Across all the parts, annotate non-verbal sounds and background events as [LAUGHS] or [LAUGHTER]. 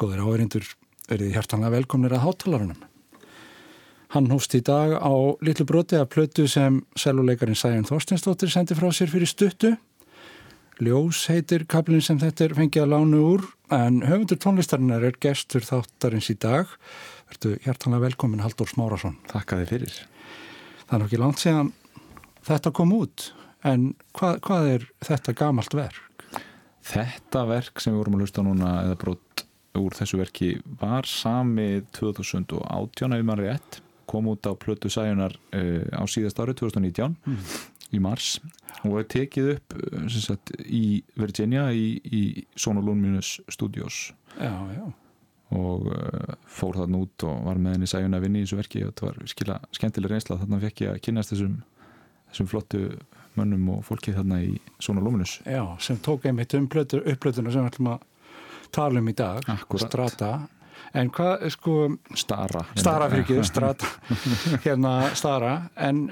Góðir áherindur verið hjartanlega velkomnir að hátalarunum. Hann hófst í dag á litlu broti að plötu sem seluleikarin Sæjun Þorstinsdóttir sendi frá sér fyrir stuttu. Ljós heitir kaplinn sem þetta er fengið að lánu úr en höfundur tónlistarinnar er gestur þáttarins í dag. Vertu hjartanlega velkomin Haldur Smárasson. Takk að þið fyrir. Það er nokkið langt síðan þetta kom út en hvað, hvað er þetta gamalt verk? Þetta verk sem við vorum að hlusta núna eða brot úr þessu verki var samið 2018 ef maður rétt kom út á Plötu Sæjunar uh, á síðast ári 2019 mm. í mars og hefði tekið upp uh, sagt, í Virginia í, í Sonolun Minus Studios. Já, já. Og uh, fór þarna út og var með henni Sæjun að vinni í þessu verki og þetta var skila skemmtileg reynsla. Þarna fekk ég að kynast þessum, þessum flottu mönnum og fólki þarna í Svona Luminus Já, sem tók einmitt um upplötuna sem við ætlum að tala um í dag Akkurat. Strata. En hvað, sko Stara Stara fyrir ekki, [LAUGHS] Strata. Hérna Stara, en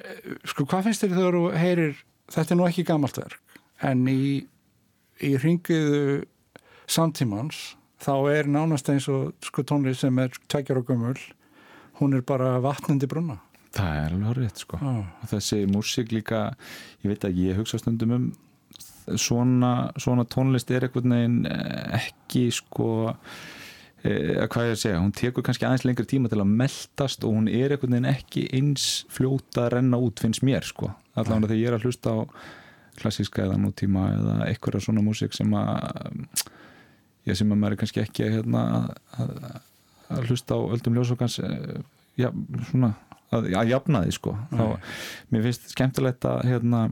sko hvað finnst þér þegar þú heyrir þetta er nú ekki gammalt verk en í, í ringiðu samtímans þá er nánast eins og sko tónlist sem er tækjar og gömul hún er bara vatnandi brunna Það er alveg horrið sko. Ah. þessi músík líka ég veit að ég hugsa stundum um svona, svona tónlist er einhvern veginn ekki sko eða hvað ég að segja, hún tekur kannski aðeins lengri tíma til að meldast og hún er einhvern veginn ekki eins fljóta að renna út finnst mér sko, allavega þegar ég er að hlusta á klassíska eða nútíma eða einhverja svona músík sem að ég sem að maður er kannski ekki hérna, að, að hlusta á öldum ljósokans já, svona að, að jafna því sko. Þá, mér finnst skemmtilegt að hérna,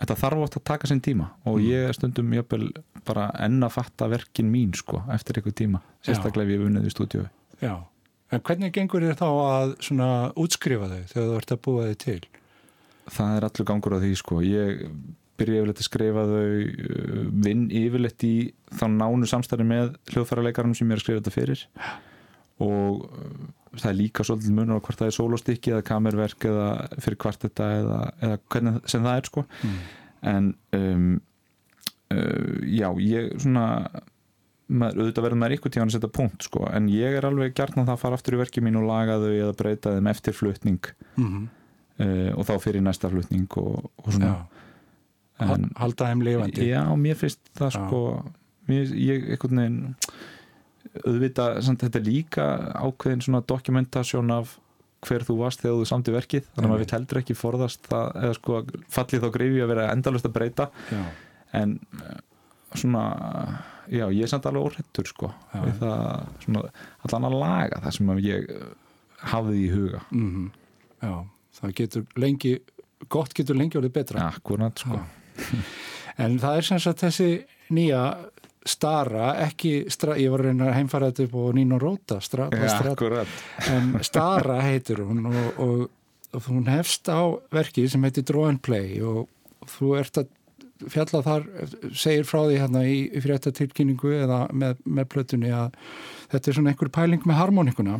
þetta þarf átt að taka sinn tíma og mm. ég stundum jöfnvel bara enn að fatta verkin mín sko eftir einhver tíma, sérstaklega ef ég vunnið í stúdíu Já, en hvernig gengur þér þá að svona útskrifa þau þegar þú ert að búa þau til? Það er allur gangur á því sko. Ég byrja yfirleitt að skrifa þau vinn yfirleitt í þá nánu samstæði með hljóðfærarleikarum sem ég er að skrifa þetta fyrir. Og það er líka svolítið munur á hvort það er sólostykki eða kamerverk eða fyrir hvart þetta eða, eða hvernig sem það er sko mm. en um, uh, já, ég svona maður, auðvitað verður maður ykkur tíðan að setja punkt sko, en ég er alveg gert að það fara aftur í verki mín og laga þau eða breyta þeim eftir flutning mm -hmm. uh, og þá fyrir næsta flutning og, og svona en, Halda þeim lifandi Já, mér finnst það já. sko mér, ég, einhvern veginn auðvitað, samt, þetta er líka ákveðin svona dokumentasjón af hver þú varst þegar þú samti verkið þannig að maður vil heldur ekki forðast það eða sko fallið þá greiði að vera endalust að breyta já. en svona já, ég er samt alveg óhrettur sko já. við það svona allan að laga það sem ég hafði í huga mm -hmm. Já, það getur lengi gott getur lengi orðið betra Akkurat sko En það er sem sagt þessi nýja Stara, ekki, ég var að reyna að heimfara þetta upp og Nino Rota Strata, ja, Strata, en Stara heitir hún og, og, og hún hefst á verkið sem heitir Draw and Play og, þú ert að fjalla þar, segir frá því hérna í, í frétta tilkynningu eða með, með plötunni að þetta er svona einhver pæling með harmonikuna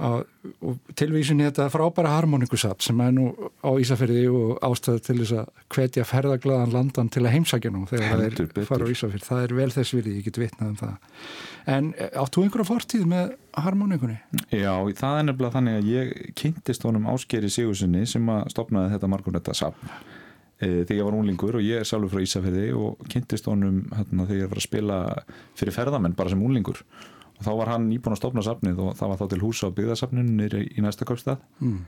Að, og tilvísin þetta frábæra harmonikusat sem er nú á Ísafjörði og ástæðu til þess að hvetja ferðaglaðan landan til að heimsækja nú þegar það er fara á Ísafjörð það er vel þess virði, ég get vitnað um það. En eh, áttu einhverja fortíð með harmonikunni? Já, það er nefnilega þannig að ég kynntist honum áskeri Sigurssoni sem að stopnaði þetta margurnetta sapn e, þegar ég var úlingur og ég er sjálfur frá Ísafjörði og kynntist honum hérna, þegar ég var að spila fyrir ferðamenn bara sem úlingur og þá var hann nýbúin að stopna safnið og það var þá til húsa á byggðarsafninu nýri í næsta kaupstað. Mm.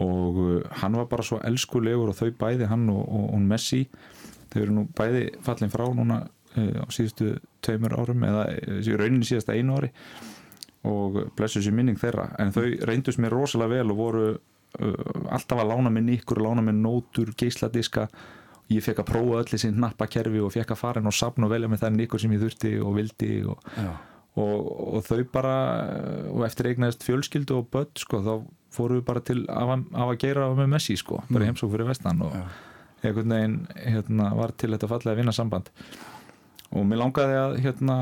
og uh, hann var bara svo elskulegur og þau bæði hann og, og, og Messi þau eru nú bæði fallin frá núna uh, á síðustu tveimur árum eða uh, rauninni síðasta einu ári. Og blessu sér minning þeirra. En þau reyndust mér rosalega vel og voru uh, alltaf að lána minn ykkur lána minn nótur, geisladiska. Ég fekk að prófa öll þessi nappakerfi og fekk að fara inn á safn og velja með þenn ykkur sem ég þurfti og vildi og Já og, og þau bara og eftir eignaðist fjölskyldu og börn sko, þá fóru við bara til af, að gera með Messi sko, bara mm. heimsók fyrir vestan og ja. einhvern veginn hérna, var til þetta fallega að vinna samband og mér langaði að hérna,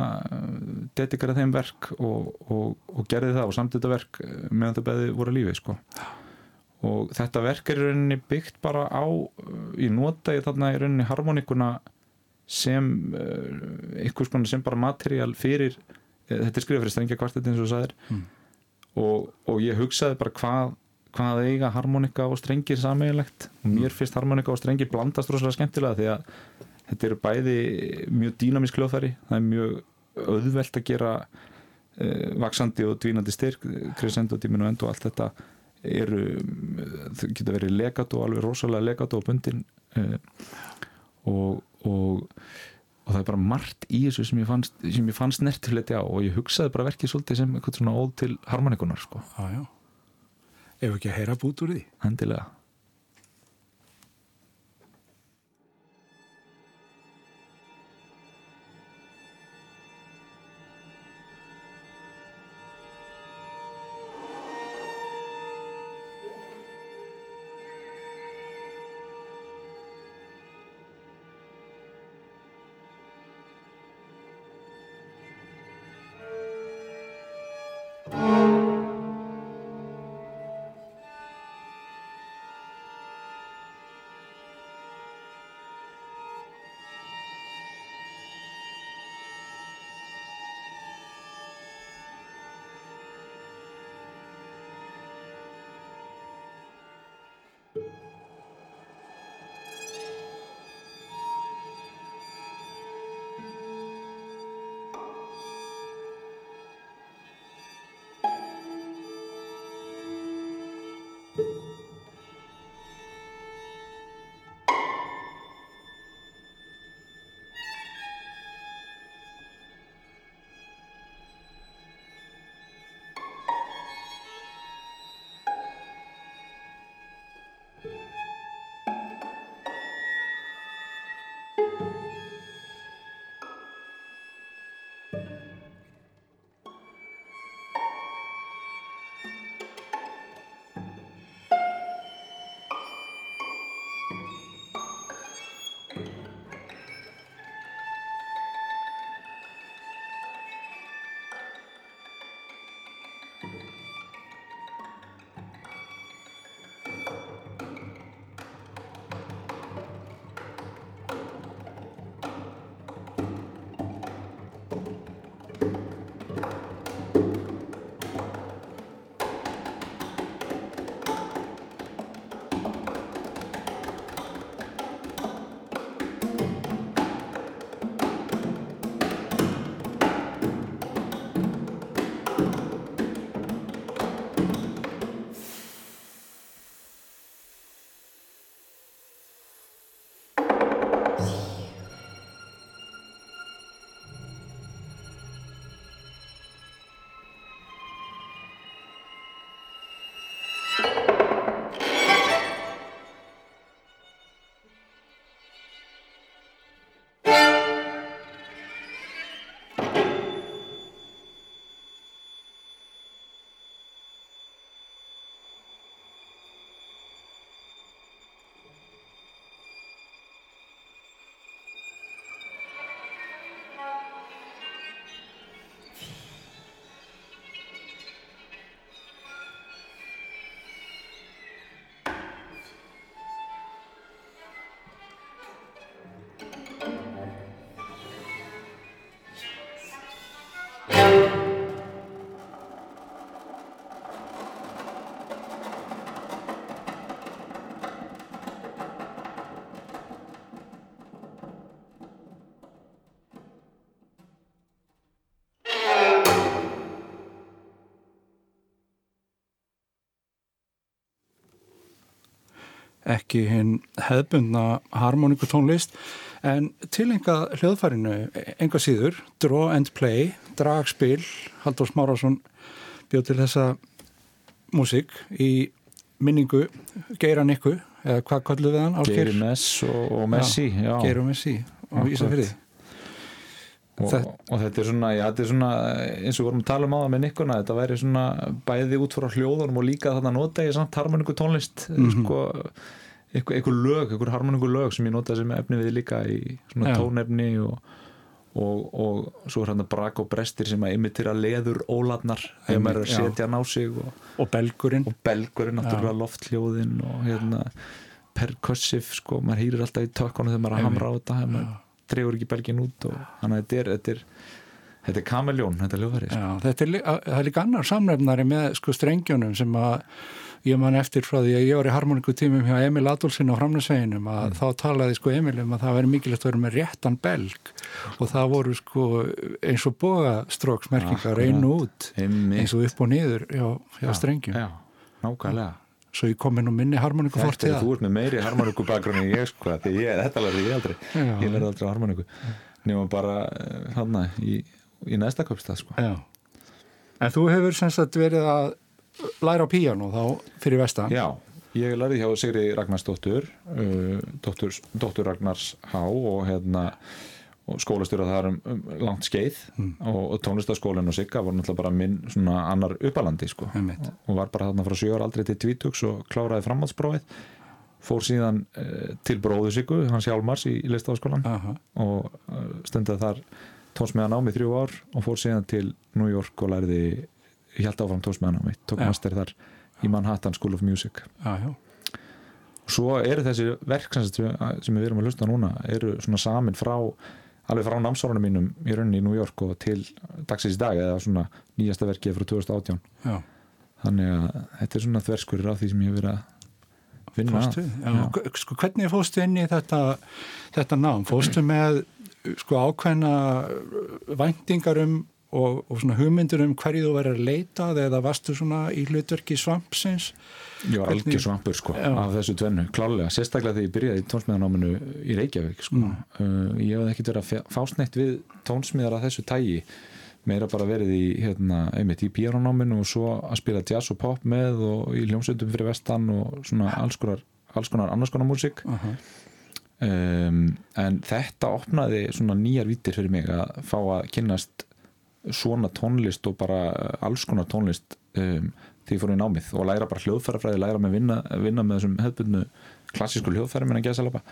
dedikera þeim verk og, og, og gerði það og samt þetta verk meðan þau beði voru lífi sko. og þetta verk er í rauninni byggt bara á í nota í þarna í rauninni harmonikuna sem uh, einhvers konar sem bara materjál fyrir eh, þetta er skrifað fyrir strengja kvartet eins og þú sagðir. Mm. og, og ég hugsaði bara hvað hvað eiga harmonika og strengir sameiginlegt. Og mér finnst harmonika og strengir blandast rosalega skemmtilega því að þetta eru bæði mjög dýnamísk hljóðfæri það er mjög auðvelt að gera uh, vaksandi og dvínandi styrk crescendo, diminu og endo og allt þetta eru þau geta verið legato, alveg rosalega legato og bundin uh, og, og og það er bara margt í þessu sem ég fannst, sem ég fannst nertilegt já og ég hugsaði bara verkið svolítið sem eitthvað svona óð til harmonikunar sko, Já, já. Ef ekki að heyra bút úr því. hendilega ekki hinn hefðbundna harmonikutónlist en tilenga hljóðfærinu enga síður, Draw and Play dragspil, Haldur Smárásson bjóð til þessa músík í minningu Geiran ykkur, eða hvað kallu við hann? Geiri Mess og, og Messi já, Geir og Messi og Akkurat. Og, þetta er svona, já, þetta er svona eins og við vorum að tala um á það með Nikkuna þetta væri svona bæði út frá hljóðunum og líka þarna nota ég samt harmoniku tónlist Mhm. sko, eitthvað, eitthvað lög, eitthvað harmoniku lög sem ég nota sem efni við líka í svona Já. tónefni og, og, og svo er hann að brak og brestir sem að imitira leður óladnar þegar maður er að setja hann á sig og, og Belgurinn. og belgurinn náttúrulega loftljóðin og hérna percussive sko, maður hýrir alltaf í tökkonu þegar maður er að hamra á þetta dregur ekki belgin út og þannig að þetta er, þetta er þetta er kameljón, þetta er hljóðfæri sko. Já, þetta er, er líka annar samnefnari með sko strengjónum sem að ég man eftir frá því að ég var í harmoníku tímum hjá Emil Adolfsson á framnesveginum að þá talaði sko Emil um að það veri mikilvægt að vera með réttan belg og það voru sko eins og bógastróksmerkingar og út Einmitt. eins og upp og niður hjá, hjá strengjum. já, nákvæmlega svo ég kom inn og minni harmoníku fortíða þú ert með meiri harmoníku bakgrunni en ég sko, þetta lærði ég aldrei Já. ég lærði aldrei á harmoníku nema bara hann í, í næsta köpstað sko. Já. En þú hefur sem sagt verið að læra á píjánu þá fyrir vestan Já, ég lærði hjá Sigri Ragnarsdóttur uh, dóttur Ragnars Há og hérna og skólastjóra þar um, um langt skeið og, og tónlistaskólinn og Sigga var náttúrulega bara minn svona annar uppalandi sko. Einmitt. og var bara þarna frá 7 ára aldrei til tvítugs og kláraði framhaldsprófið fór síðan uh, til bróðu Siggu, hans Hjálmars í, í listafaskólan Aha. og uh, stundaði þar tónsmiðan í þrjú ár og fór síðan til New York og lærði hjælt áfram tónsmiðan ámi, tók Já. master þar í Manhattan School of Music já. og svo eru þessi verk sem við erum að hlusta núna eru svona samin frá alveg frá námsárunum mínum í rauninni í New York og til dagsins í dag eða svona nýjasta verkið frá 2018 já. þannig að þetta er svona þverskurir af því sem ég hef verið að vinna að. Sko, hvernig fórstu inn í þetta, þetta nám? Fórstu með sko, ákveðna væntingar um og, og svona hugmyndur um hverju þú verður að leitað eða varstu svona í hlutverki svampsins? Hvernig- algjör svampur sko Já. af þessu tvennu, klálega, sérstaklega þegar ég byrjaði tónsmiðanáminu í Reykjavík sko. Mm. uh, ég hef ekkert verið að fá- fást neitt við tónsmiðar af þessu tægi meira bara verið í, hérna, einmitt í píanonáminu og svo að spila jazz og pop með og í hljómsveitum fyrir vestan og svona alls konar, alls konar annars konar músík Aha. um, en þetta opnaði svona nýjar vítir fyrir mig að fá að kynnast svona tónlist og bara alls konar tónlist um, því ég fór í námið og læra bara hljóðfærafræði læra með vinna, vinna með þessum hefðbundnu klassísku hljóðfæri minna gæsalapa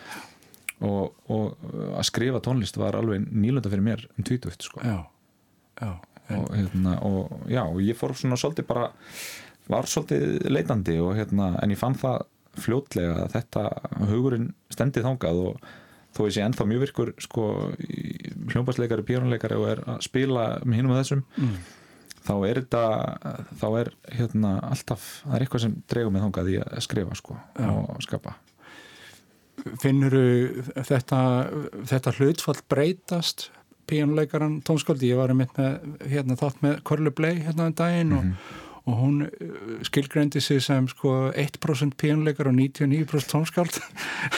og, og að skrifa tónlist var alveg nýlunda fyrir mér um tvítuft sko. Já, já. Og, hérna, og já, og ég fór svona svolítið bara var svolítið leitandi og hérna, en ég fann það fljótlega að þetta hugurinn stendi þangað og þó ég sé ennþá mjög virkur sko, hljómbasleikari, píjónuleikari og er að spila með hinum og þessum mm, þá er þetta þá er hérna alltaf það er eitthvað sem dregur mig þangað í að skrifa sko, Já. og skapa. Finnur þetta, þetta hlutfall breytast píjónuleikaran tónskóldi, ég var einmitt með hérna þátt með Körlu Blei hérna um daginn og, og hún uh, skilgreindi sig sem sko 1% píjónuleikar og 99% tónskáld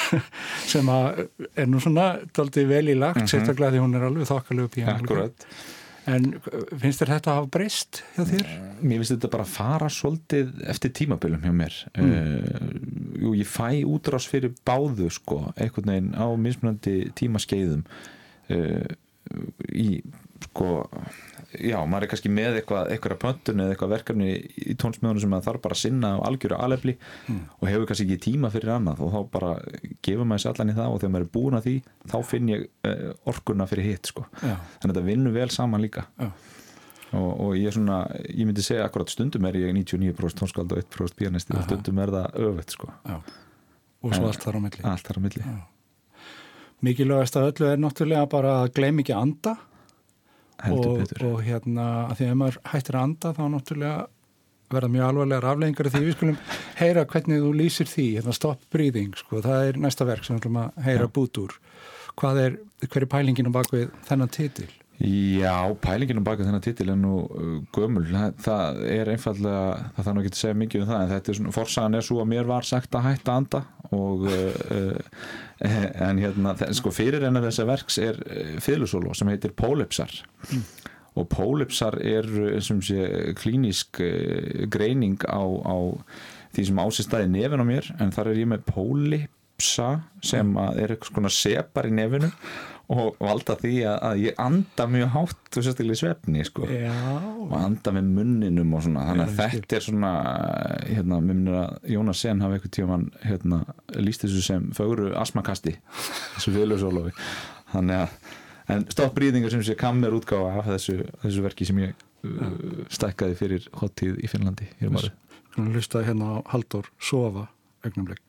[LAUGHS] sem að er nú svona daldið vel í lagt, sérstaklega því hún er alveg þokkalegu píjónuleikar Akkurat en uh, finnst þér þetta að hafa breyst hjá þér? Mér finnst þetta bara að fara svolítið eftir tímabilum hjá mér mm. Jú, ég fæ útrás fyrir báðu sko, einhvern veginn á mismunandi tímaskeiðum uh, í sko já, maður er kannski með eitthvað eitthvað pöntun eða eitthvað verkefni í tónsmiðunum sem maður þarf bara að sinna á algjöru alefli og hefur kannski ekki tíma fyrir annað og þá bara gefur maður sér allan í það og þegar maður er búin að því þá finn ég uh, orkuna fyrir hitt sko. Já, þannig að þetta vinnur vel saman líka. Og, og ég er svona, ég myndi segja akkurat stundum er ég 99% tónskald og 1% pianisti og stundum er það öfett sko. Já. Og svo allt þar á milli. allt þar á milli. Mikilvægast að öllu er náttúrulega bara að gleym ekki að anda og, og hérna að því að maður hættir að anda þá náttúrulega verða mjög alvarlegar afleggingar af því. Við skulum heyra hvernig þú lýsir því hérna stop breathing, sko, það er næsta verk sem við ætlum að heyra bút úr. Hvað er, hver er pælingin á bakvið þennan titil? Já, pælingin um baka þennan titil er nú uh, gömul, það, er einfallega það þarf ekki að segja mikið um það en þetta er svona, forsagan er svo að mér var sagt að hætta að anda og uh, uh, en hérna, sko fyrir enn þessa verks er uh, fyrirlusólo sem heitir Pólipsar. Og Pólipsar er sem sé klínisk uh, greining á, á því sem ásist staði nefn á mér en þar er ég með Pólipsa sem er eitthvað svona separ í nefinu og valda því að, að ég anda mjög hátt og sérstaklega í svefni sko. Já, og anda með munninum og svona. Þannig að Já, ég skil. þetta er svona hérna, mér minnir að Jónas Sen hafi eitthvað tíma hérna, líst þessu sem fögru asmakasti þessu fjölusólofi þannig að en stoppbrýðingar sem sé kammer útgáfa af þessu, þessu verki sem ég uh, stækkaði fyrir hottíð í Finnlandi um skulum hlusta hérna á Halldór Sofa augnumleik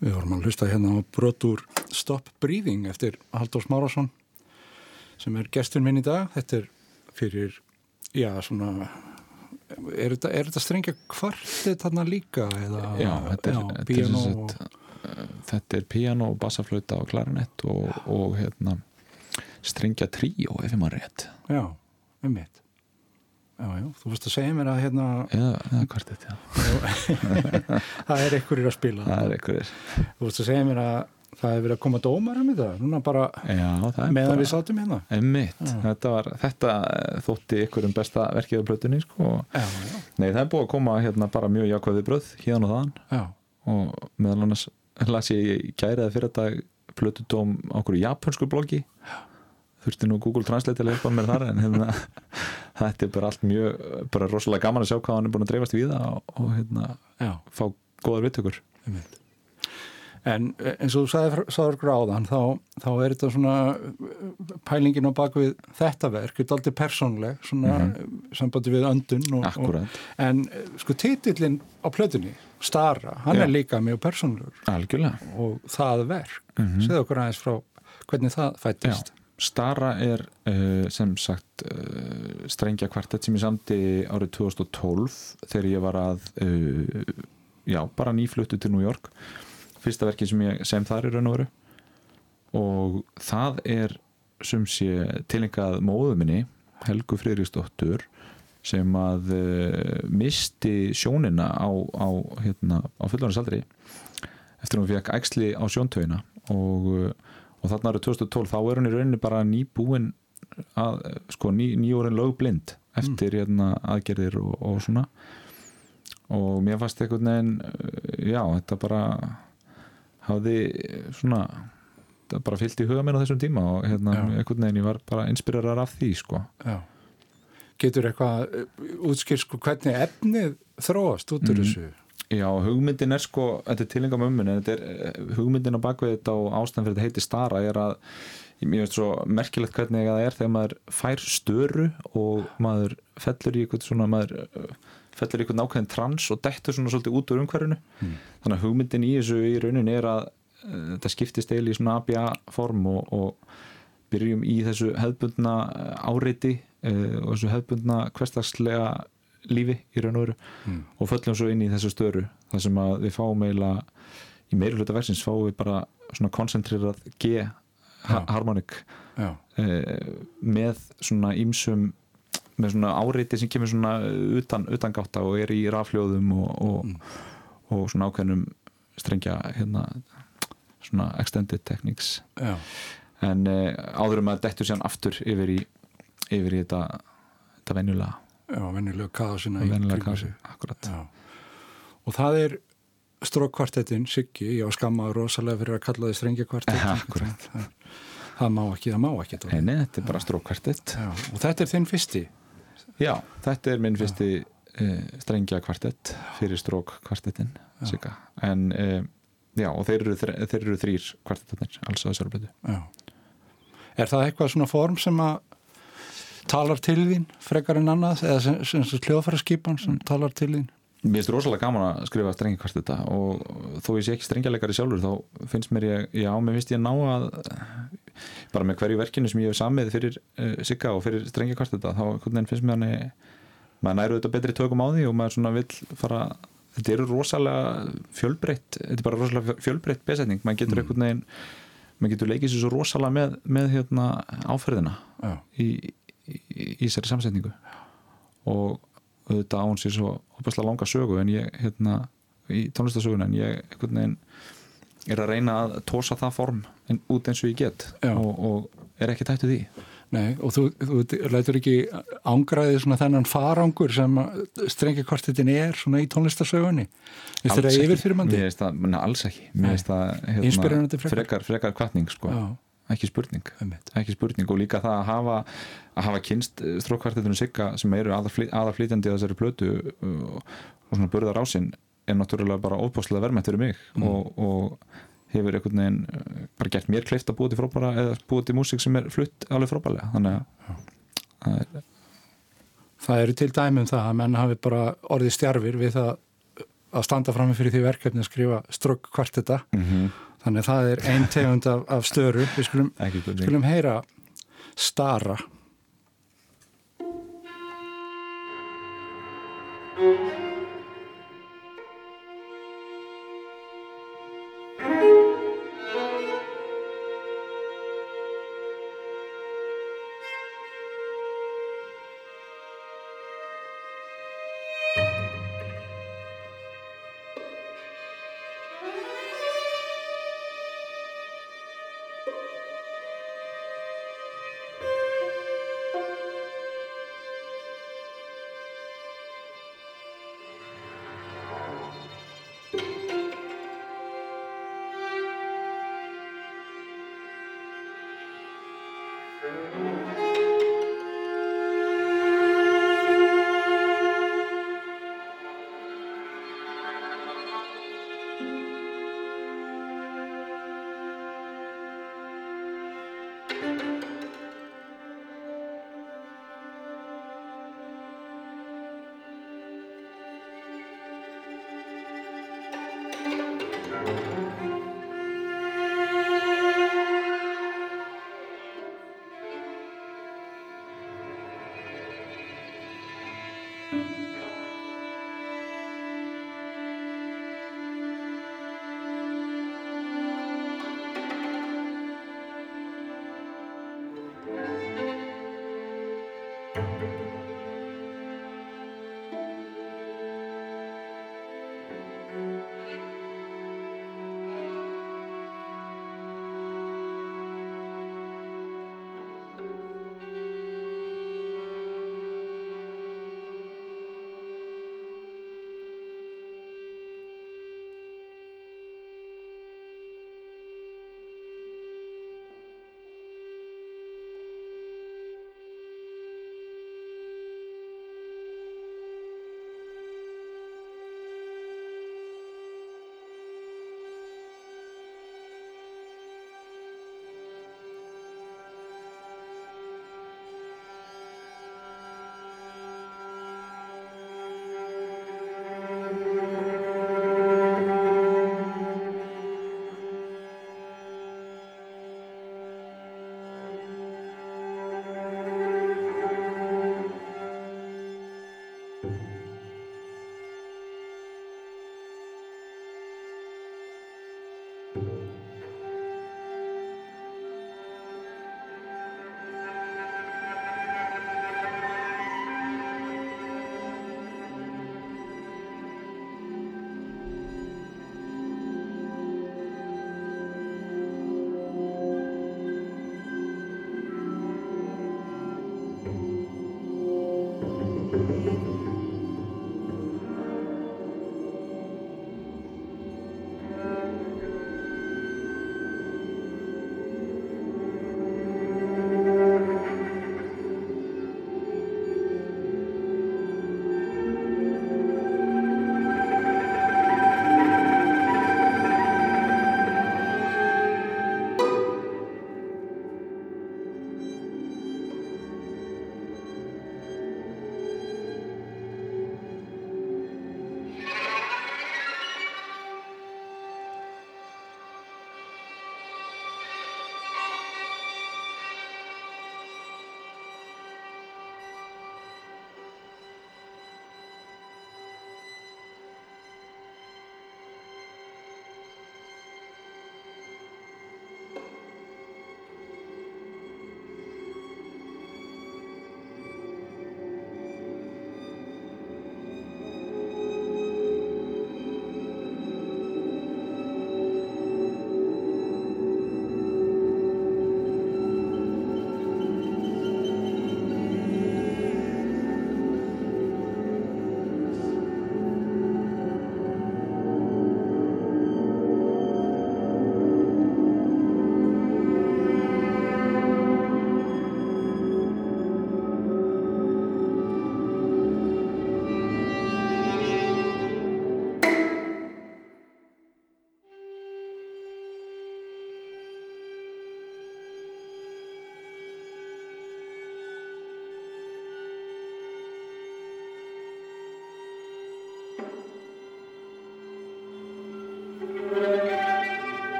Við vorum að hlusta hérna á brotur Stop Breathing eftir Haldur Smárasson sem er gestur minn í dag. Þetta er fyrir, já, svona, er þetta, er þetta strengja kvartið þarna líka? Eða, Já, þetta er, já, þetta er, sem og- uh, þetta er piano, bassaflauta og klarinett og, og hérna strengja tríó ef ég maður rétt Já, um mitt. Já, já, þú veist að segja mér að hérna, eða, eða kvartett, já, [LAUGHS] það er einhverjir að spila. það er einhverjir Þú veist að segja mér að það hefur verið að koma dómar um þetta, núna bara Já, meðan bara við sátum hérna. Einmitt, Já. þetta, var, þetta eh, þótti ykkur um besta verkið á plötunni sko. Já, já, Nei, það er búið að koma hérna bara mjög jákvæði bröð hérna og já, og meðal annars las ég í gæriða fyrir þetta plötudóm á okkur japansku bloggi þurfti nú Google Translate að leipa mér þar en hérna, [LAUGHS] þetta er bara allt mjög bara rosalega gaman að sjá hvað hann er búin að dreifast við og, og hérna, já. fá góðar vittökur. En eh, eins og þú sagði, sagði okkur áðan þá, þá er þetta svona pælingin á bakvið þetta verk þetta er aldrei persónleg svona mm sambandi við öndun og, og, en sko titillin á plötunni Stara, hann Já. er líka mjög persónlegur algjörlega og það verk mm -hmm. segðu okkur aðeins frá hvernig það fættist Stara er uh, sem sagt uh, strengja kvartett sem ég samti árið 2012 þegar ég var að uh, já, bara nýfluttu til New York. Fyrsta verki sem ég sem þar í raun og veru. Og það er sem sé tilengað móðu minni Helgu Friðriksdóttur sem að misti sjónina á, á, hérna, á fullorðinsaldri eftir að hún fekk æxli á sjóntögina og, og þarna árið 2012 þá er hún í rauninni bara nýbúin að, sko, ný, nýjórin lögblind eftir hérna, aðgerðir og, og svona. Og mér fannst einhvern veginn uh, já, þetta bara hafði svona þetta bara fyllt í huga minn á þessum tíma og hérna, einhvern veginn ég var bara inspirerar af því sko. Já. Getur eitthvað eh, útskýrt sko hvernig efnið þróast út úr Mhm. þessu Já, hugmyndin er sko, þetta er tilenga mömmun en þetta er, eh, hugmyndin á bakvið þetta og ástæðan fyrir þetta heiti Stara er að mér veist svo merkilegt hvernig það er þegar maður fær störu og maður fellur í eitthvað svona maður eh, fellur í eitthvað nákvæðin trans og dettur svona svolítið út úr umhverfinu Mm. þannig að hugmyndin í þessu í rauninni er að uh, þetta skiptist eil í svona ABA form og, og byrjum í þessu hefðbundna eh, uh, og þessu hefðbundna hverstagslega lífi í raun og veru. Mm. og föllum svo inn í þessu störu þar sem að við fáum eiginlega í meiri hluta versins fáum við bara svona koncentrerað G ha harmonik Já, eh, með svona ímsum með svona áreiti sem kemur svona utan, utan gátta og er í rafljóðum og, og, Mm. og svona ákveðnum strengja hérna svona extended techniques. Já, en eh, áður um að dettur sér aftur yfir í, yfir í þetta þetta venjulega, já, venjulega kaðasina venjulega kasi, akkurat Já. Og það er strókkvartettin Siggi, já skamma rosalega fyrir að kalla þið strengja kvartett Ja, akkúrat. [LAUGHS] það, það má ekki, það má ekki. Nei, nei, þetta er bara strókkvartett og þetta er þinn fyrsti Já, þetta er minn fyrsti uh, strengja kvartett fyrir strók kvartettin Sigga. en uh, já, og þeir eru, þeir eru þrýr kvartettarnir, alls að þessari blödu já. Er það eitthvað svona form sem að talar til þín frekar en annað eða sem, sem, sem hljóðfæra skipan sem talar til þín? Mér finnst rosalega gaman að skrifa strengja kvartetta og þó ég sé ekki strengjalegari sjálfur þá finnst mér ég, já, mér finnst ég ná að bara með hverju verkinu sem ég hef samið fyrir uh, Sigga og fyrir strengja kvartetta þá finnst mér hann maður næru þetta betri tökum á því og maður svona vill fara þetta eru rosalega fjölbreytt þetta er bara rosalega fjölbreytt besetning. Maður getur einhvern veginn maður getur leikið sér svo rosalega með, með hérna, áferðina í, í, þessari samsetningu og auðvitað á hún sér svo opaslega langa sögu en ég hérna í tónlistasögun en ég einhvern veginn er að reyna að tósa það form en, út eins og ég get og, og er ekki tættu því nei, og þú, þú lætur ekki ángraðið svona þennan farangur sem strengjakvartettin er svona í tónlistasögunni Vist Alls þetta yfirþyrmandi? Mér finnst það, alls ekki. Mér finnst það frekar. frekar, frekar kvartning sko. Já, ekki spurning. Ekki spurning. Og líka það að hafa að hafa kynst strókkvartetunum sigga sem eru aðarflýtjandi að þessari plötu uh, og svona burðar ásinn er náttúrulega bara óbúslega verðmætt fyrir mig. Mm. og, og hefur einhvern veginn uh, bara gert mér kleift að búa til frábæra eða búa til músík sem er flutt alveg frábælega þannig að það er, Það eru til dæmum það að menn hafi bara orðið stjarfir við það að standa fram fyrir því verkefni að skrifa strögg kvarteta. Mm -hmm. Þannig að það er ein tegund af, af störu. Við skulum, skulum heyra stara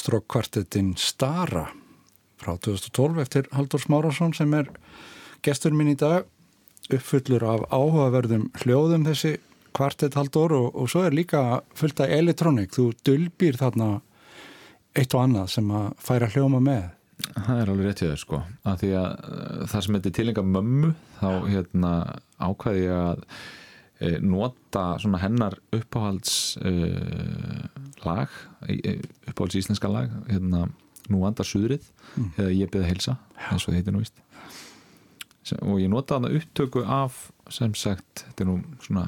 Strókkvartettin Stara frá 2012 eftir Haldur Smárasson sem er gestur minn í dag uppfullur af áhugaverðum hljóðum þessi kvartett Haldur og, og svo er líka fullt af elektrónik. Þú dölbýr þarna eitt og annað sem að færa hljóma með. Það er alveg rétt í þau sko. Að því að uh, það sem heitir tilenga mömmu þá hérna ákvæði ég að e, nota hennar uppáhalds e, lag e, uppáhalds íslenska lag hérna nú andar suðrið Mm. eða ég beða heilsa eins og það heitir nú sem, og ég nota þarna upptöku af sem sagt, þetta er nú svona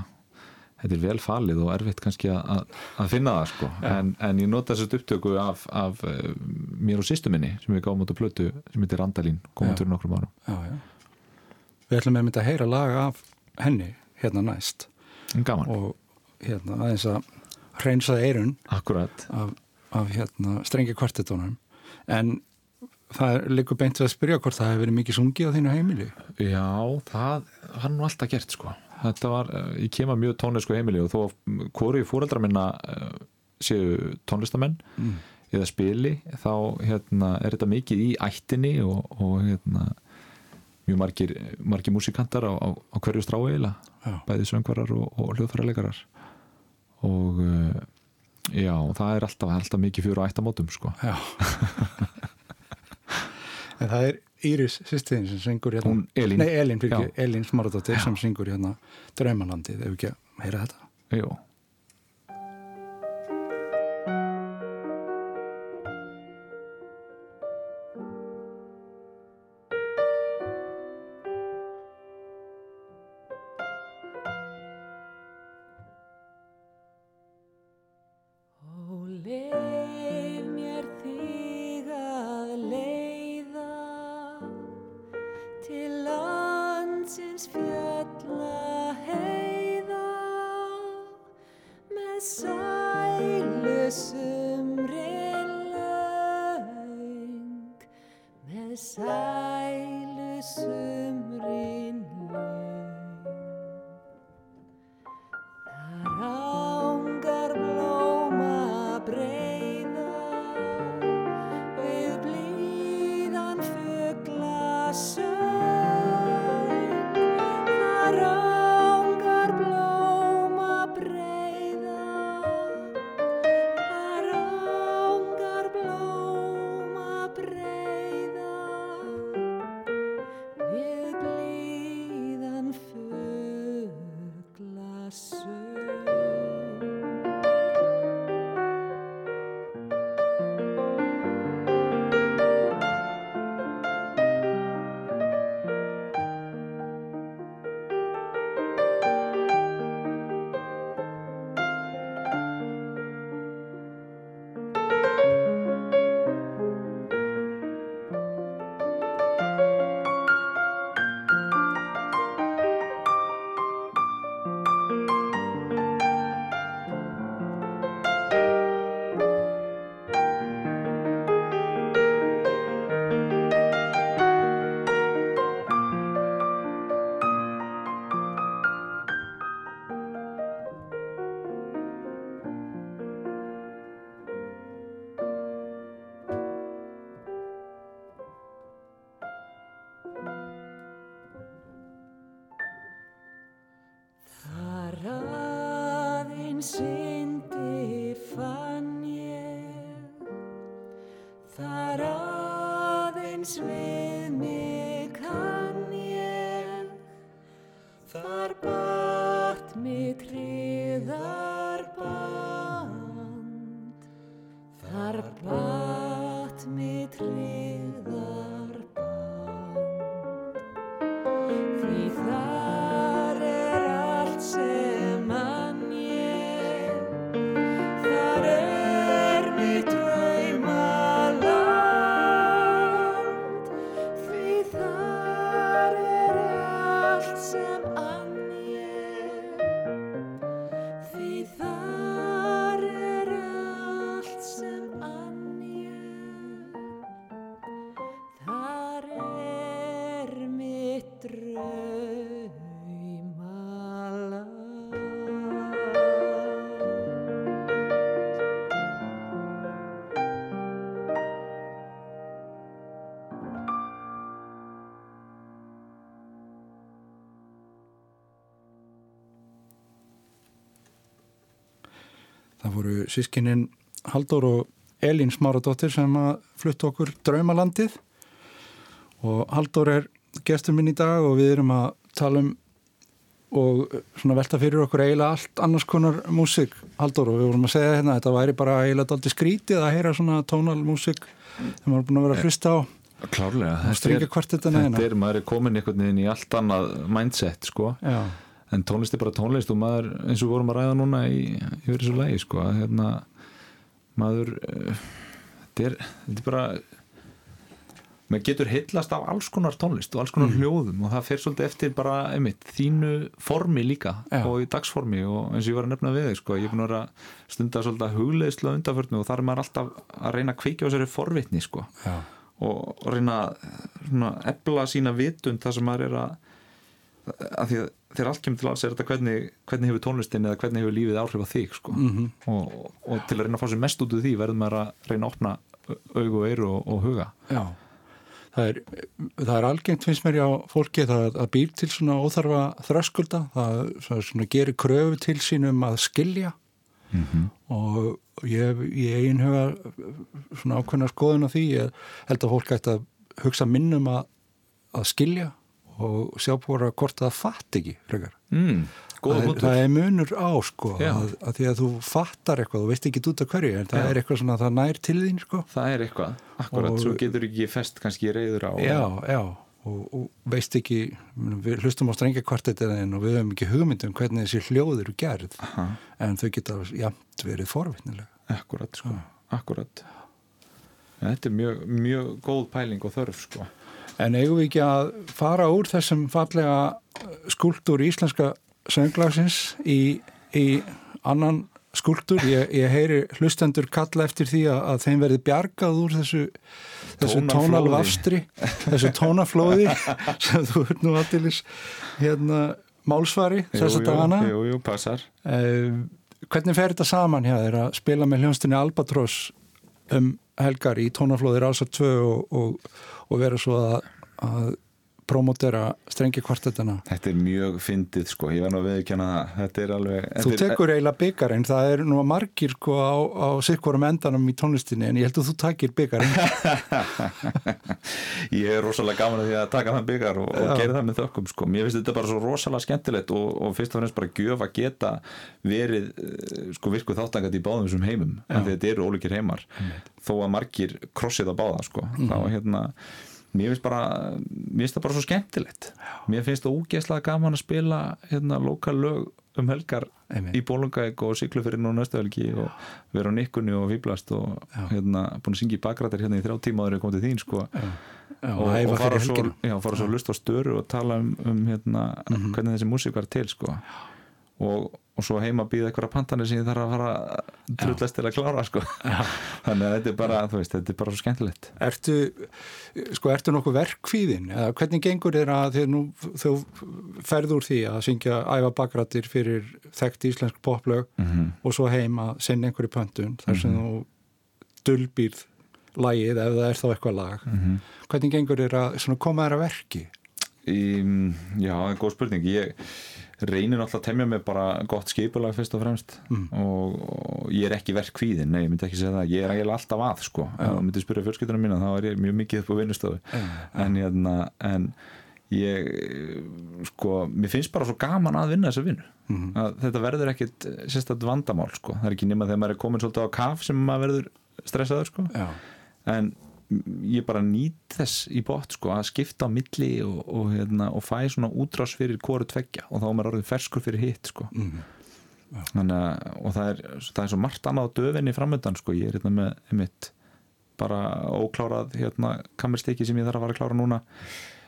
þetta er vel falið og erfitt kannski að, að, að finna það sko. En, en ég nota þessast upptöku af, af uh, mér og sýstu minni sem við gáum út á plötu sem heitir Randalín, komum Já. til nokkrum árum. Já, já. Við ætlum með mynda að heyra lag af henni hérna næst. Gaman, og hérna aðeins að hreinsaði eirun af, af hérna strengi kvartettónum en það er líka beint að spyrja hvort það hefur verið mikið sungið á þínu heimili. Já, það var nú alltaf gert sko. Þetta var, eh, ég kem að mjög tónlisku heimili og þó hvori fóreldra minna uh, séu tónlistamenn mm. eða spili þá hérna, er þetta mikið í ættinni og, og hérna, mjög margir, margir músikantar á, á, á hverju strái Já. bæði söngvarar og, og hljóðfæralegarar og uh, já, það er alltaf, alltaf mikið á ættamótum sko. Já. [LAUGHS] En það er Íris sýstiðin sem syngur hérna. Hún Elín, Nei, Elín, fyrir Já. Elín Smáradóttir sem syngur hérna Draumalandið, ef ekki að heyra þetta. Jú með aðeins voru sískininn Haldur og Elín Smáradóttir sem að flutta okkur draumalandið. Og Haldur er gestur minn í dag og við erum að tala um og svona velta fyrir okkur eiginlega allt annars konar músík Haldur og við vorum að segja hérna þetta væri bara eiginlega aldrei skrítið að heyra svona tónalmúsík sem maður er búin að vera að hlusta á. klárlega. Og stringja kvartetana þetta hérna er, maður er komin einhvern veginn í allt annað mindset sko. Já, en tónlist er bara tónlist og maður eins og við vorum að ræða núna í, í verið svo lagi sko að hérna maður uh, þetta er, þetta er bara maður getur hillast af alls konar tónlist og alls konar hljóðum og það fer svolítið eftir bara einmitt, þínu formi líka Já. og í dagsformi og eins og ég var að nefna við þig sko, ég er búin að vera að stunda svolítið hugleðslu á undanförnu og þar er maður alltaf að reyna að kveikja á þessari forvitni sko já, og, reyna að ebla sína vitund þar sem maður er að að því að þegar allt kemur til alls er þetta hvernig, hvernig hefur tónlistin eða hvernig hefur lífið áhrif á þig sko. Mhm. og, og til að reyna að fá sér mest út úr því verður maður að reyna að opna augu og eyru og, og huga já. Það er, það er algengt finnst mér já fólki það að býr til svona óþarfa þröskulda, það svona, gerir kröfu til sín um að skilja mm -hmm. og ég hef í eigin huga svona ákveðna skoðun á því ég held að fólk ætti að hugsa minnum að, að skilja og sjá búin að hvort það fatt ekki frekar. mm, Það, er- það er munur á sko að, að því að þú fattar eitthvað, þú veist ekki út af hverju en það Já. er eitthvað svona það nær til þín sko. Það er eitthvað, akkurat, Og- svo getur ekki fest kannski reyður á Já, já, og, og veist ekki, við hlustum á strengja kvartetinn og við höfum ekki hugmyndum hvernig þessi hljóð eru gerð, Aha, en þau geta jæmt verið forvitnilega. akkurat, sko, akkurat. Þetta er mjög, mjög góð pæling og þörf sko En eigum við ekki að fara úr þessum fallega skúltúr íslenska sönglagsins í, í annan skúltúr? Ég, ég heyri hlustendur kalla eftir því að, að þeim verði bjargað úr þessu, þessu tónalvafstri, þessu tónaflóði sem þú ert nú aðtilis hérna málsvari þessa dagana. Jú, jú, passar Uh, hvernig fer þetta saman hjá þér að spila með hljónstinni Albatross um helgar í tónaflóðir að tvö og, og, og vera svo að, að promotera strengi kvartetana. Þetta er mjög fyndið sko, ég var nú að viðkjanna það. Þetta er alveg Þú tekur eiginlega byggarinn, það er nú margir sko á, á sikkurum endanum í tónlistinni en ég held að þú takir byggarinn [LAUGHS] Ég er rosalega gaman að því að taka þann byggar og, og gera það með þökkum sko. Mér finnst þetta bara svo rosalega skemmtilegt og, og fyrst og fremst bara gjöf að geta verið eh, sko, virku þáttangat í báðum þessum heimum en þetta eru ólíkir heimar. Þó að margir krossið á báða sko. þá hérna Mér finnst bara, mér finnst það bara svo skemmtilegt Mér finnst það úgeðslega gaman að spila hérna lokal lög um helgar Einmitt. í Bólungavík og Siglufyrinn og næstu helgi og vera á nikkunni og fýblast og Já. hérna búin að syngja í bakrættir hérna í þrjá tíma áður en ég kom til þín sko Já, og, og fara svo, já, fara svo að lusta á störu og tala um, um hérna, Mhm. hvernig þessi músík var til sko. og, og svo heima býða eitthvað pantanir sem ég þarf að fara trullast til að klára sko. [LAUGHS] þannig að þetta er bara veist, þetta er bara svo skemmtilegt Ertu, sko, ertu nokkuð verkfíðin? Eða hvernig gengur þér að þér nú, þú ferð úr því að syngja æfa bakrættir fyrir þekkt íslensk poplög mm -hmm. og svo heim að sinna einhverju pöntun þar sem þú dulbýrð lagið ef það er þá eitthvað lag. Mhm. Hvernig gengur þér að koma þér að verki? Í, já, það er góð spurning ég reynir náttúrulega að temja mig bara gott skipulag fyrst og fremst Mm. og, og ég er ekki verkvíðin nei, ég myndi ekki segja það, ég er eiginlega alltaf að sko. ef þú myndi spyrja fjölskyldunum mína þá er ég mjög mikið upp á vinnustofu en, hérna, en ég sko, mér finnst bara svo gaman að vinna þessa vinnu Mhm. að þetta verður ekkit sérstætt vandamál sko. það er ekki nema þegar maður er komin svolítið á kaf sem maður verður stressaður sko. Já, en ég bara nýt þess í bótt sko, að skipta á milli og, og, hérna, og fæ svona útrás fyrir hvoru tveggja og þá er maður orðið ferskur fyrir hitt sko. mm. Þannig, að- og það er, það er svo margt annað döfinni framöndan sko. ég er hérna með einmitt, bara óklárað hérna, kammerstykki sem ég þarf að fara að klára núna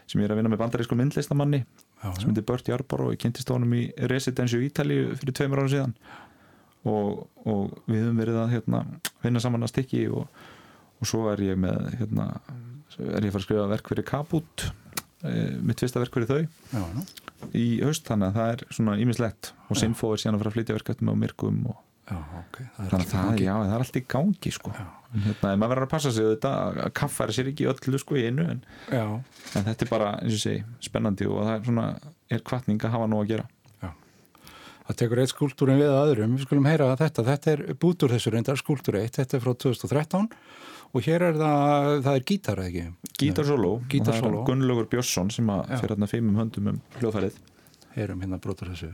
sem ég er að vinna með bandarísku myndlistamanni já, sem heitir Bört Jarbor og ég kynntist honum í Residensju Ítalíu fyrir tveimur árum síðan og, og við höfum verið að hérna, vinna saman að stykki og, og svo er ég með hérna, er ég að fara að skrifa verk fyrir Kaput e, mitt fyrsta verk fyrir þau. Já, já, í haust þannig að það er svona ímislegt og Sinfo er síðan að fara að flytja verk eftir með myrkum og já, ok. Það er þannig að það, já, það er allt í gangi sko. Já. Hérna, maður verður að passa sig þetta að kaffæra sér ekki öllu sko í einu en, Já, en þetta er bara, eins og segi, spennandi og það er svona, er kvartning að hafa nú að gera. Það tekur eitt skúltúrin við að öðrum. Við skulum heyra að þetta, þetta er bútur þessu reyndar skúltúr eitt, þetta er frá 2013 og hér er það, það er gítar eða ekki. Gítarsóló Gítarsóló. Gunnlaugur Björnsson sem að fyrir hérna fimmum höndum um hljóðfærið Heyrum hérna brotur þessu.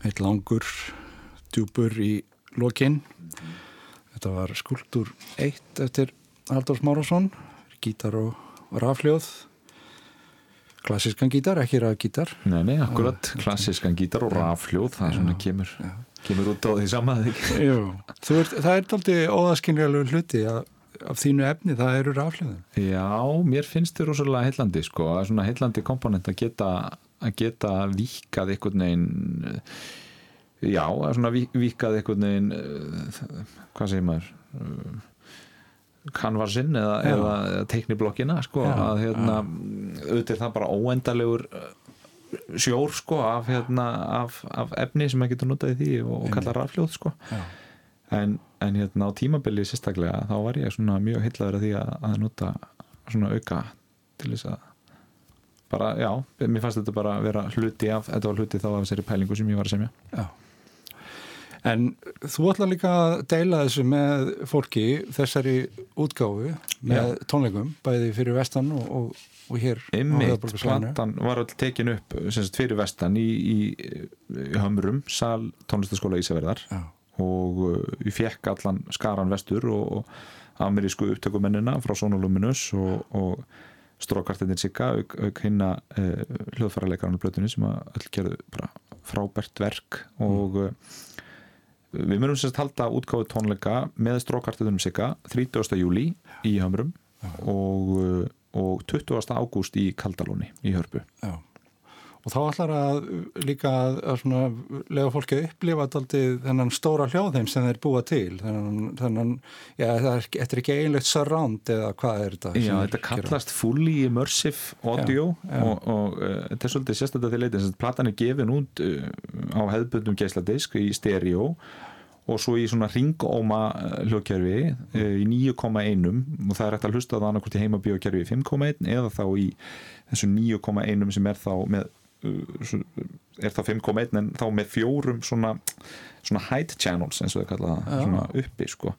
Eitt langur djúpur í lokin. Þetta var skuldur 1 eftir Halldórs Márásson, gítar og rafljóð. Klassískan gítar, ekki rafgítar. Nei, nei, akkurat, klassískan gítar og rafljóð það er svona kemur, kemur út á því sama er, það er aldrei óðaskynlega hluti að af þínu efni, það eru rafljóðin. Já, mér finnst þið rosalega heillandi sko, að svona heillandi komponent að geta að geta víkað einhvern veginn já, að svona víkað einhvern veginn eh, hvað segir maður eh, kanvarsinn eða, Já. eða, eða teikniblokkina sko, Já, að hérna auðvitað það bara óendalegur eh, sjór sko af, hérna, af, af efni sem maður getur notað í því og, og kalla rafljóð sko Já. en, en hérna á tímabili sérstaklega þá var ég svona mjög heillaður að því að, að nota svona auka til þess að bara, já, mér fannst þetta bara vera hluti af, þetta var hluti þá af þessari pælingu sem ég var að semja Já. En þú ætlar líka að deila þessu með fólki þessari útgáfu með tónleikum, bæði fyrir vestan og, og, og hér höfuðborgarsvæðinu. platan var öll tekin upp sagt, fyrir vestan í, í, í Hömrum, sal tónlistaskóla Ísaverðar Já. og uh, ég fekk allan skaran vestur og, og amerísku upptökumennina frá Sónu Luminus og, og strókartinir Sigga auk, auk hinna uh, hljóðfærarleikarinn á blötunni sem að öll gerðu bara frábært verk og uh, við myndum sérst halda útgáðu tónleika með strókartinum Sigga 30. júli í Hamrum og, uh, og 20. ágúst í Kaldalóni í Hörpu Já. Og þá ætlar að líka að, að lega fólki að upplifa þennan stóra hljóðheim sem þeir búa til. Þennan, þennan já, er, þetta er ekki eiginlegt surround eða hvað er þetta? Já, þetta kallast fully immersive audio Já, já. og, og uh, þetta er svolítið sérstaklega því leitið, platan er gefin út uh, á hefðbundum geisladisk í stereo og svo í svona ringóma uh, hljóðkerfi uh, í 9,1 og það er hægt að hlusta á það annarkvort í heimabíókerfi í 5,1 eða þá í þessu 9,1 sem er þá með er þá 5,1 en þá með fjórum svona, svona height channels eins og það kalla það svona uppi sko.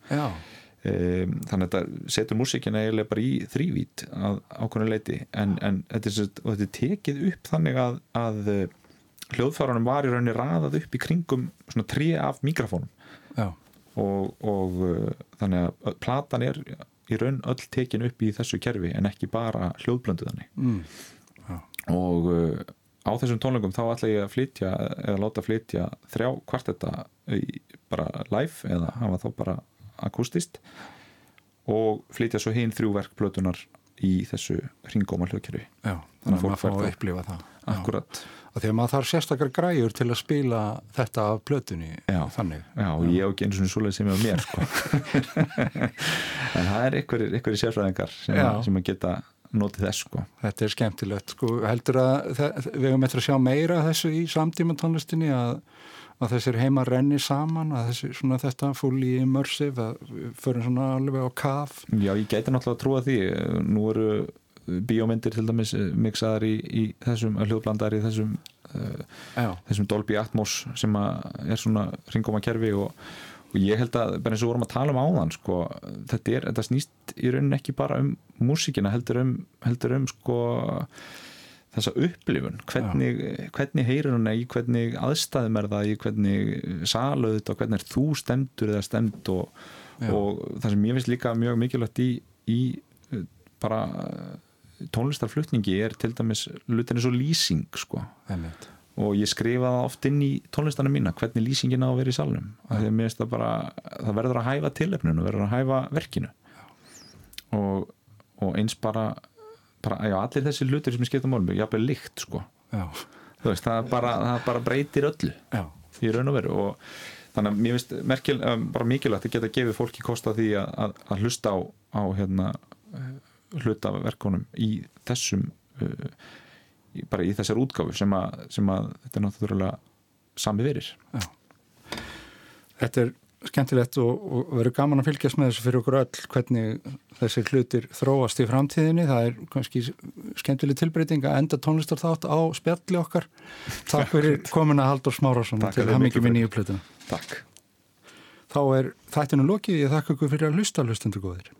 Um, þannig að þetta setur músikina eiginlega bara í þrývít að ákveðinu leiti en, en þetta, er, þetta er tekið upp þannig að, að eh, hljóðfærunum var í rauninni raðað upp í kringum svona trí af mikrofónum og, og uh, þannig að platan er í raun öll tekin upp í þessu kerfi en ekki bara hljóðblöndu þannig. Mm, og uh, á þessum tónleikum þá ætla ég að flytja eða láta flytja þrjá kvartetta bara live eða hafa þá bara akústist og flytja svo hinn þrjú verk plötunar í þessu ringóma hljóðkerfi já. Þannig að maður fá að upplifa það. Já. akkurat Því að maður þarf sérstakar græjur til að spila þetta af plötunni Já. þannig. Já, og ég hef ekki eins og svoleið sem ég á mér sko. [LAUGHS] en það er einhverjir, einhverjir sérfræðingar sem, Já. sem að geta notið þess sko. Þetta er skemmtilegt. Sko, heldur að við höfum eftir að sjá meira þessu í samtíma tónlistinni að, að þessir heima renni saman, að þessi, svona þetta fully immersive, að förum svona alveg á kaf. Já, ég gæti náttúrulega að trúa því nú eru bíómyndir til dæmis eh, mixaðar í, í þessum hljóðblandar í þessum, uh, þessum Dolby Atmos sem er svona ringóma kerfi og, og ég held að bara eins og vorum að tala um áðan sko, þetta, er, þetta snýst í rauninni ekki bara um músíkina heldur um, heldur um sko þessa upplifun, hvernig, hvernig heyrir hana í hvernig aðstæðum er það í hvernig salauðt og hvernig er þú stemdur eða stemt og, og það sem ég finnst líka mjög mikilvægt í, í bara tónlistarflutningi er til dæmis lutin eins og lýsing sko. Einmitt. Og ég skrifa það oft inn í tónlistana mína hvernig lýsingin á að vera í finnst það það verður að hæfa tilefninu, verður að hæfa verkinu. Og, og eins bara, bara já, allir þessi hlutir sem ég skipta málum, jáfnveg líkt sko. Veist, það, bara, það bara breytir öllu já, í raun og veru. Og þannig að mér finnst merkil, um, bara mikilvægt að geta gefið fólki kosta því að, að, að hlusta á, á hérna, uh, hluta verkunum í þessum uh, bara í þessar útgáfu sem að, sem að þetta er náttúrulega sami verir já. Þetta er skemmtilegt og, og verður gaman að fylgjast með þessu fyrir okkur öll hvernig þessir hlutir þróast í framtíðinni. Það er kannski skemmtileg tilbreyting að enda tónlistar þátt á spjalli okkar. Takk fyrir komin að Haldur Smárásson til fyrir að mikið fyrir. nýju plötuna. Takk Þá er þættinu lokið, ég þakka ykkur fyrir að hlusta hlustendur góðir.